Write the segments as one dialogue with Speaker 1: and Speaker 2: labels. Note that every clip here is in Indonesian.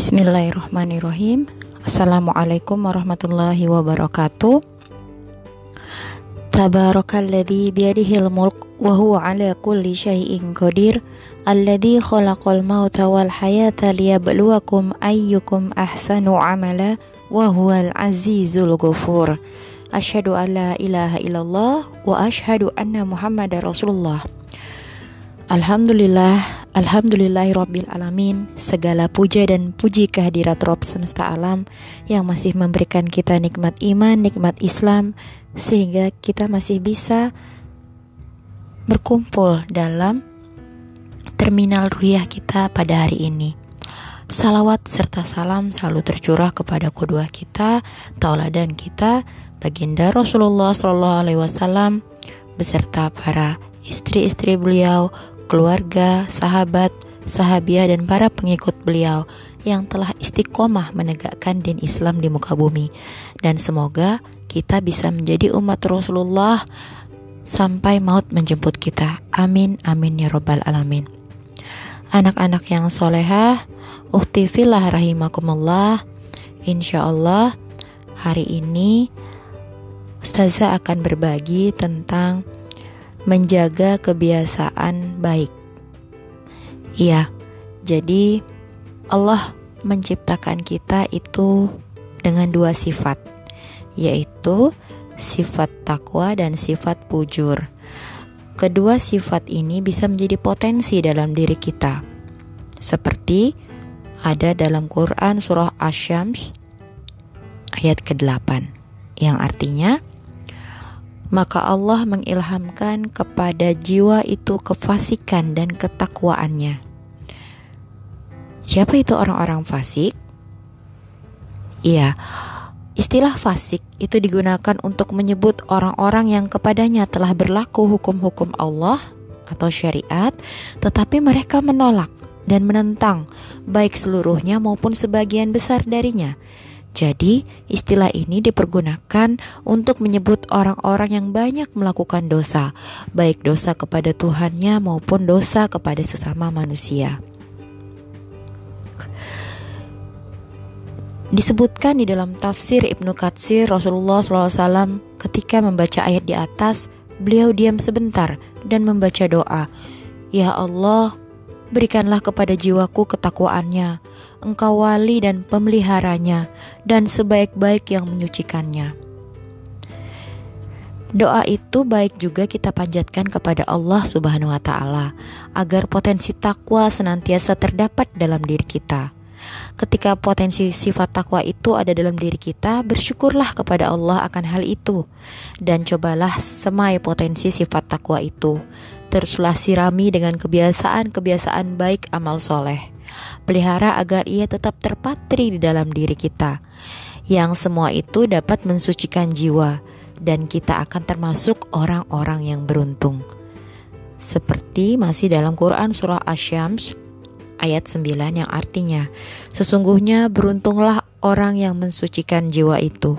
Speaker 1: Bismillahirrahmanirrahim. Assalamualaikum warahmatullahi wabarakatuh. Tabarakalladzi biyadihil mulk wa huwa ala kulli syai'in qadir. Alladzi khalaqal mauta wal hayata liyabluwakum ayyukum ahsanu amala wa huwal azizul ghafur Asyhadu an la ilaha illallah wa asyhadu anna Muhammadar Rasulullah. Alhamdulillah, Alhamdulillahirabbil alamin. Segala puja dan puji kehadirat Rob semesta alam yang masih memberikan kita nikmat iman, nikmat Islam sehingga kita masih bisa berkumpul dalam terminal ruhiyah kita pada hari ini. Salawat serta salam selalu tercurah kepada kedua kita, tauladan kita, baginda Rasulullah Wasallam beserta para istri-istri beliau, keluarga, sahabat, sahabiah dan para pengikut beliau yang telah istiqomah menegakkan din Islam di muka bumi. Dan semoga kita bisa menjadi umat Rasulullah sampai maut menjemput kita. Amin, amin ya robbal alamin. Anak-anak yang solehah, uhti filah rahimakumullah. Insya Allah hari ini Ustazah akan berbagi tentang menjaga kebiasaan baik. Iya, jadi Allah menciptakan kita itu dengan dua sifat, yaitu sifat takwa dan sifat pujur. Kedua sifat ini bisa menjadi potensi dalam diri kita. Seperti ada dalam Quran surah Asy-Syams ayat ke-8 yang artinya maka Allah mengilhamkan kepada jiwa itu kefasikan dan ketakwaannya. Siapa itu orang-orang fasik? Iya, istilah fasik itu digunakan untuk menyebut orang-orang yang kepadanya telah berlaku hukum-hukum Allah atau syariat, tetapi mereka menolak dan menentang baik seluruhnya maupun sebagian besar darinya jadi, istilah ini dipergunakan untuk menyebut orang-orang yang banyak melakukan dosa, baik dosa kepada Tuhannya maupun dosa kepada sesama manusia. Disebutkan di dalam tafsir Ibnu Katsir Rasulullah SAW ketika membaca ayat di atas, beliau diam sebentar dan membaca doa, Ya Allah, berikanlah kepada jiwaku ketakwaannya, engkau wali dan pemeliharanya, dan sebaik-baik yang menyucikannya. Doa itu baik juga kita panjatkan kepada Allah Subhanahu wa Ta'ala agar potensi takwa senantiasa terdapat dalam diri kita. Ketika potensi sifat takwa itu ada dalam diri kita, bersyukurlah kepada Allah akan hal itu, dan cobalah semai potensi sifat takwa itu. Teruslah sirami dengan kebiasaan-kebiasaan baik amal soleh. Pelihara agar ia tetap terpatri di dalam diri kita. Yang semua itu dapat mensucikan jiwa, dan kita akan termasuk orang-orang yang beruntung. Seperti masih dalam Quran surah Asy-Syams ayat 9 yang artinya sesungguhnya beruntunglah orang yang mensucikan jiwa itu.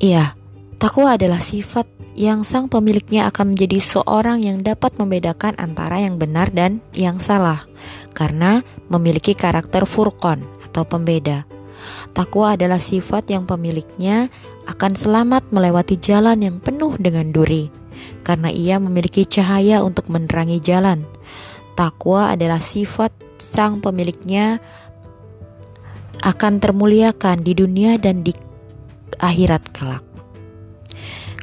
Speaker 1: Iya, takwa adalah sifat yang sang pemiliknya akan menjadi seorang yang dapat membedakan antara yang benar dan yang salah karena memiliki karakter furqon atau pembeda. Takwa adalah sifat yang pemiliknya akan selamat melewati jalan yang penuh dengan duri karena ia memiliki cahaya untuk menerangi jalan. Takwa adalah sifat sang pemiliknya akan termuliakan di dunia dan di akhirat kelak.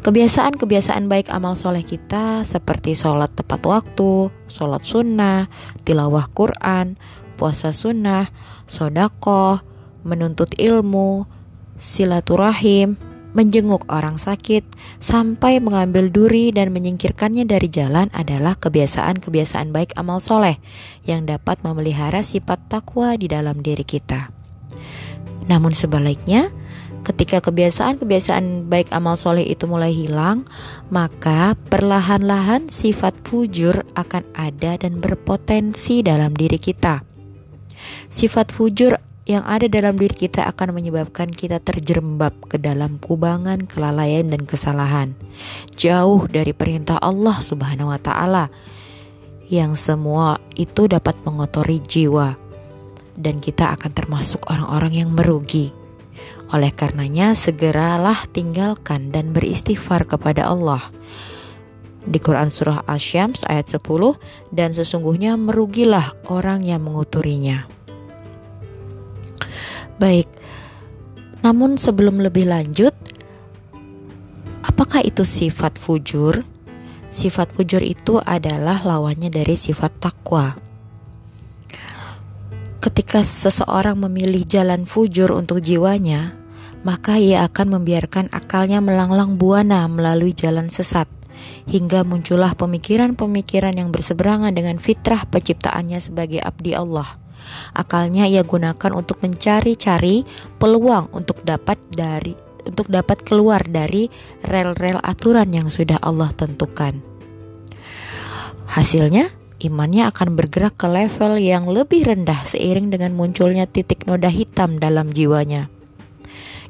Speaker 1: Kebiasaan-kebiasaan baik amal soleh kita seperti sholat tepat waktu, sholat sunnah, tilawah Quran, puasa sunnah, sodakoh, menuntut ilmu, silaturahim, menjenguk orang sakit, sampai mengambil duri dan menyingkirkannya dari jalan adalah kebiasaan-kebiasaan baik amal soleh yang dapat memelihara sifat takwa di dalam diri kita. Namun sebaliknya, Ketika kebiasaan-kebiasaan baik amal soleh itu mulai hilang, maka perlahan-lahan sifat fujur akan ada dan berpotensi dalam diri kita. Sifat fujur yang ada dalam diri kita akan menyebabkan kita terjerembab ke dalam kubangan kelalaian dan kesalahan, jauh dari perintah Allah Subhanahu wa taala. Yang semua itu dapat mengotori jiwa dan kita akan termasuk orang-orang yang merugi. Oleh karenanya, segeralah tinggalkan dan beristighfar kepada Allah. Di Quran Surah Asy-Syams ayat 10, dan sesungguhnya merugilah orang yang menguturinya. Baik, namun sebelum lebih lanjut, apakah itu sifat fujur? Sifat fujur itu adalah lawannya dari sifat takwa ketika seseorang memilih jalan fujur untuk jiwanya, maka ia akan membiarkan akalnya melanglang buana melalui jalan sesat, hingga muncullah pemikiran-pemikiran yang berseberangan dengan fitrah penciptaannya sebagai abdi Allah. Akalnya ia gunakan untuk mencari-cari peluang untuk dapat dari untuk dapat keluar dari rel-rel aturan yang sudah Allah tentukan. Hasilnya, imannya akan bergerak ke level yang lebih rendah seiring dengan munculnya titik noda hitam dalam jiwanya.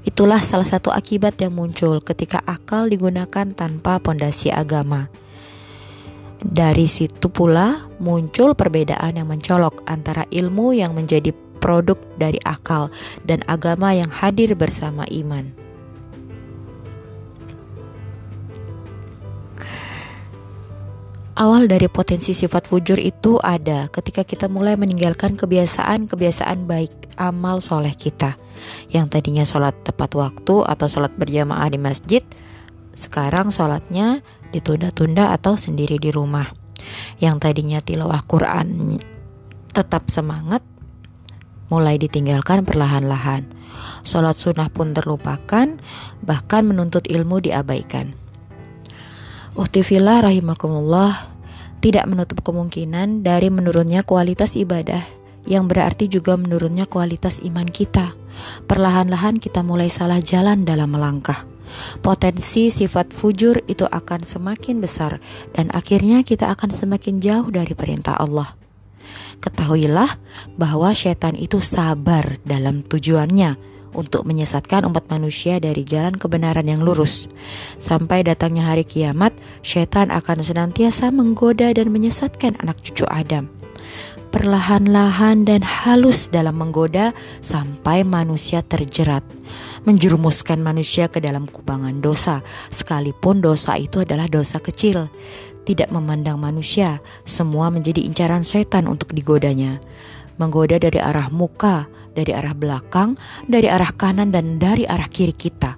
Speaker 1: Itulah salah satu akibat yang muncul ketika akal digunakan tanpa pondasi agama. Dari situ pula muncul perbedaan yang mencolok antara ilmu yang menjadi produk dari akal dan agama yang hadir bersama iman. Awal dari potensi sifat fujur itu ada ketika kita mulai meninggalkan kebiasaan-kebiasaan baik amal soleh kita. Yang tadinya sholat tepat waktu atau sholat berjamaah di masjid sekarang sholatnya ditunda-tunda atau sendiri di rumah. Yang tadinya tilawah Quran tetap semangat mulai ditinggalkan perlahan-lahan. Sholat sunnah pun terlupakan bahkan menuntut ilmu diabaikan Uhtifillah rahimakumullah tidak menutup kemungkinan dari menurunnya kualitas ibadah yang berarti juga menurunnya kualitas iman kita. Perlahan-lahan kita mulai salah jalan dalam melangkah. Potensi sifat fujur itu akan semakin besar dan akhirnya kita akan semakin jauh dari perintah Allah. Ketahuilah bahwa setan itu sabar dalam tujuannya untuk menyesatkan umat manusia dari jalan kebenaran yang lurus. Sampai datangnya hari kiamat, setan akan senantiasa menggoda dan menyesatkan anak cucu Adam. Perlahan-lahan dan halus dalam menggoda sampai manusia terjerat, menjerumuskan manusia ke dalam kubangan dosa, sekalipun dosa itu adalah dosa kecil tidak memandang manusia, semua menjadi incaran setan untuk digodanya menggoda dari arah muka, dari arah belakang, dari arah kanan, dan dari arah kiri kita.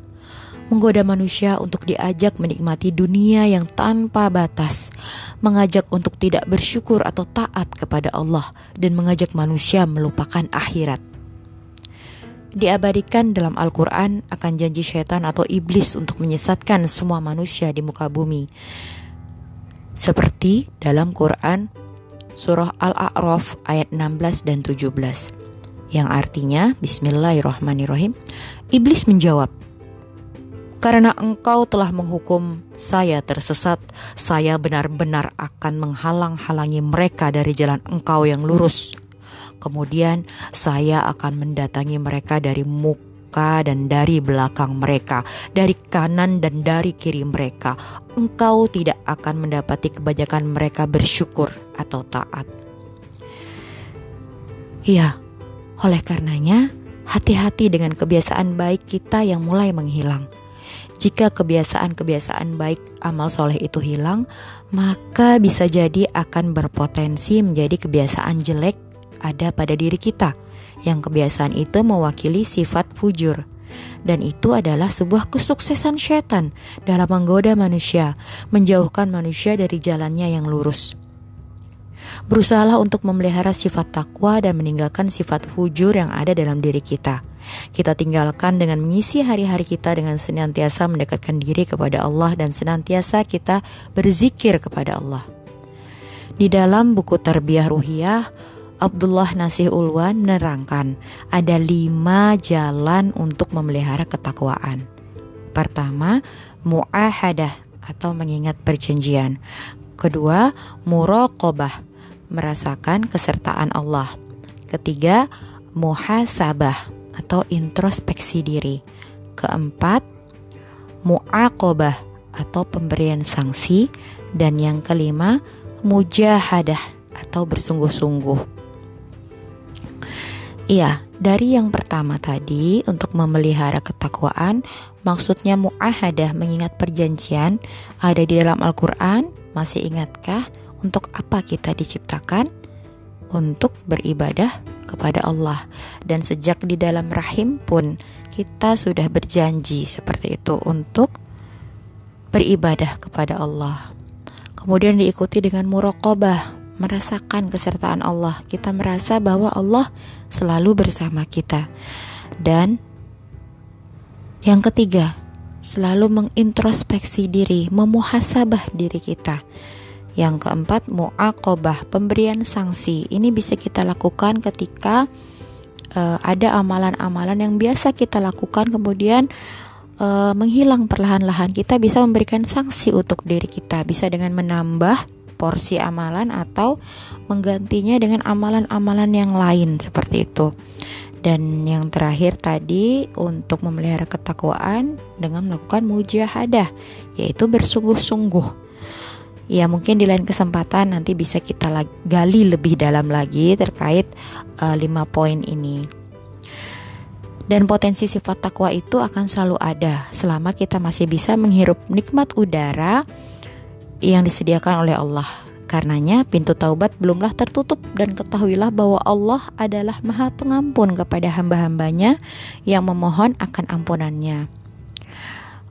Speaker 1: Menggoda manusia untuk diajak menikmati dunia yang tanpa batas, mengajak untuk tidak bersyukur atau taat kepada Allah, dan mengajak manusia melupakan akhirat. Diabadikan dalam Al-Quran akan janji syaitan atau iblis untuk menyesatkan semua manusia di muka bumi. Seperti dalam Quran surah Al-A'raf ayat 16 dan 17 yang artinya Bismillahirrahmanirrahim Iblis menjawab karena engkau telah menghukum saya tersesat, saya benar-benar akan menghalang-halangi mereka dari jalan engkau yang lurus. Kemudian saya akan mendatangi mereka dari muka muka dan dari belakang mereka, dari kanan dan dari kiri mereka. Engkau tidak akan mendapati kebanyakan mereka bersyukur atau taat. Ya, oleh karenanya, hati-hati dengan kebiasaan baik kita yang mulai menghilang. Jika kebiasaan-kebiasaan baik amal soleh itu hilang, maka bisa jadi akan berpotensi menjadi kebiasaan jelek ada pada diri kita yang kebiasaan itu mewakili sifat fujur. Dan itu adalah sebuah kesuksesan setan dalam menggoda manusia, menjauhkan manusia dari jalannya yang lurus. Berusahalah untuk memelihara sifat takwa dan meninggalkan sifat fujur yang ada dalam diri kita. Kita tinggalkan dengan mengisi hari-hari kita dengan senantiasa mendekatkan diri kepada Allah dan senantiasa kita berzikir kepada Allah. Di dalam buku Tarbiyah Ruhiyah, Abdullah Nasih Ulwan menerangkan ada lima jalan untuk memelihara ketakwaan. Pertama, mu'ahadah atau mengingat perjanjian. Kedua, muraqabah, merasakan kesertaan Allah. Ketiga, muhasabah atau introspeksi diri. Keempat, mu'aqabah atau pemberian sanksi dan yang kelima, mujahadah atau bersungguh-sungguh. Iya, dari yang pertama tadi untuk memelihara ketakwaan, maksudnya muahadah mengingat perjanjian ada di dalam Al-Qur'an. Masih ingatkah untuk apa kita diciptakan? Untuk beribadah kepada Allah. Dan sejak di dalam rahim pun kita sudah berjanji seperti itu untuk beribadah kepada Allah. Kemudian diikuti dengan muraqabah, merasakan kesertaan Allah. Kita merasa bahwa Allah selalu bersama kita. Dan yang ketiga, selalu mengintrospeksi diri, memuhasabah diri kita. Yang keempat, muaqabah, pemberian sanksi. Ini bisa kita lakukan ketika uh, ada amalan-amalan yang biasa kita lakukan kemudian uh, menghilang perlahan-lahan. Kita bisa memberikan sanksi untuk diri kita, bisa dengan menambah porsi amalan atau menggantinya dengan amalan-amalan yang lain seperti itu. Dan yang terakhir tadi untuk memelihara ketakwaan dengan melakukan mujahadah yaitu bersungguh-sungguh. Ya mungkin di lain kesempatan nanti bisa kita gali lebih dalam lagi terkait uh, lima poin ini. Dan potensi sifat takwa itu akan selalu ada selama kita masih bisa menghirup nikmat udara yang disediakan oleh Allah. Karenanya pintu taubat belumlah tertutup dan ketahuilah bahwa Allah adalah maha pengampun kepada hamba-hambanya yang memohon akan ampunannya.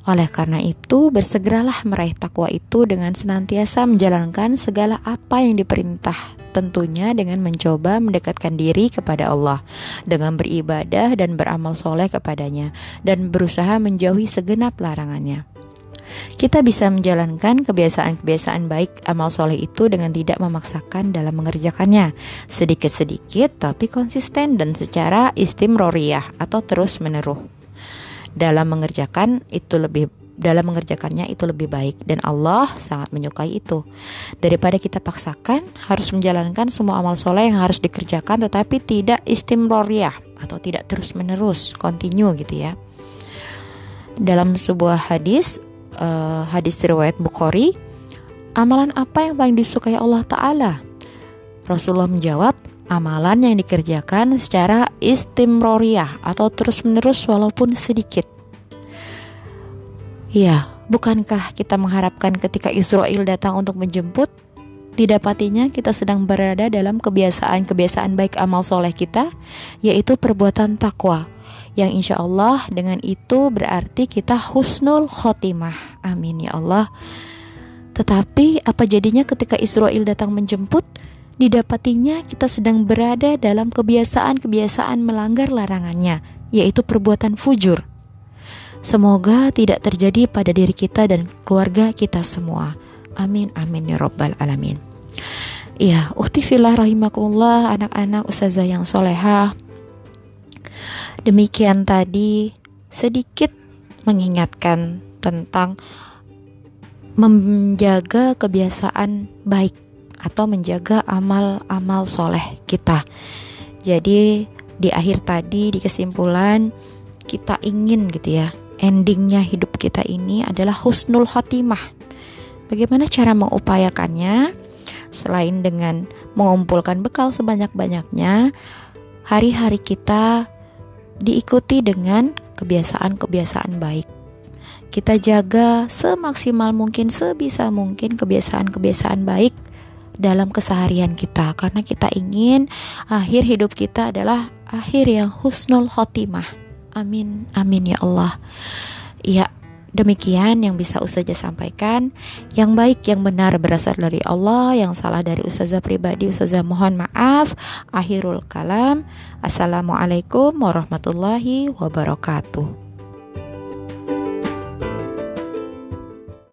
Speaker 1: Oleh karena itu, bersegeralah meraih takwa itu dengan senantiasa menjalankan segala apa yang diperintah, tentunya dengan mencoba mendekatkan diri kepada Allah, dengan beribadah dan beramal soleh kepadanya, dan berusaha menjauhi segenap larangannya. Kita bisa menjalankan kebiasaan-kebiasaan baik amal soleh itu dengan tidak memaksakan dalam mengerjakannya. Sedikit-sedikit tapi konsisten dan secara istimroriyah atau terus menerus. Dalam mengerjakan itu lebih dalam mengerjakannya itu lebih baik dan Allah sangat menyukai itu daripada kita paksakan harus menjalankan semua amal soleh yang harus dikerjakan tetapi tidak istimroriyah atau tidak terus menerus continue gitu ya dalam sebuah hadis uh, hadis riwayat Bukhari, amalan apa yang paling disukai Allah Ta'ala? Rasulullah menjawab, amalan yang dikerjakan secara istimroriyah atau terus-menerus walaupun sedikit. Ya, bukankah kita mengharapkan ketika Israel datang untuk menjemput, didapatinya kita sedang berada dalam kebiasaan-kebiasaan baik amal soleh kita, yaitu perbuatan takwa yang insya Allah dengan itu berarti kita husnul khotimah. Amin ya Allah. Tetapi apa jadinya ketika Israel datang menjemput? Didapatinya kita sedang berada dalam kebiasaan-kebiasaan melanggar larangannya, yaitu perbuatan fujur. Semoga tidak terjadi pada diri kita dan keluarga kita semua. Amin amin ya robbal alamin. Iya, uhtifillah rahimakumullah anak-anak ustazah yang solehah Demikian tadi sedikit mengingatkan tentang menjaga kebiasaan baik atau menjaga amal-amal soleh kita. Jadi di akhir tadi di kesimpulan kita ingin gitu ya endingnya hidup kita ini adalah husnul khotimah. Bagaimana cara mengupayakannya? Selain dengan mengumpulkan bekal sebanyak-banyaknya, hari-hari kita diikuti dengan kebiasaan-kebiasaan baik. Kita jaga semaksimal mungkin, sebisa mungkin kebiasaan-kebiasaan baik dalam keseharian kita karena kita ingin akhir hidup kita adalah akhir yang husnul khotimah. Amin. Amin ya Allah. Ya, Demikian yang bisa Ustazah sampaikan. Yang baik, yang benar berasal dari Allah, yang salah dari Ustazah pribadi, Ustazah mohon maaf. Akhirul kalam. Assalamualaikum warahmatullahi wabarakatuh.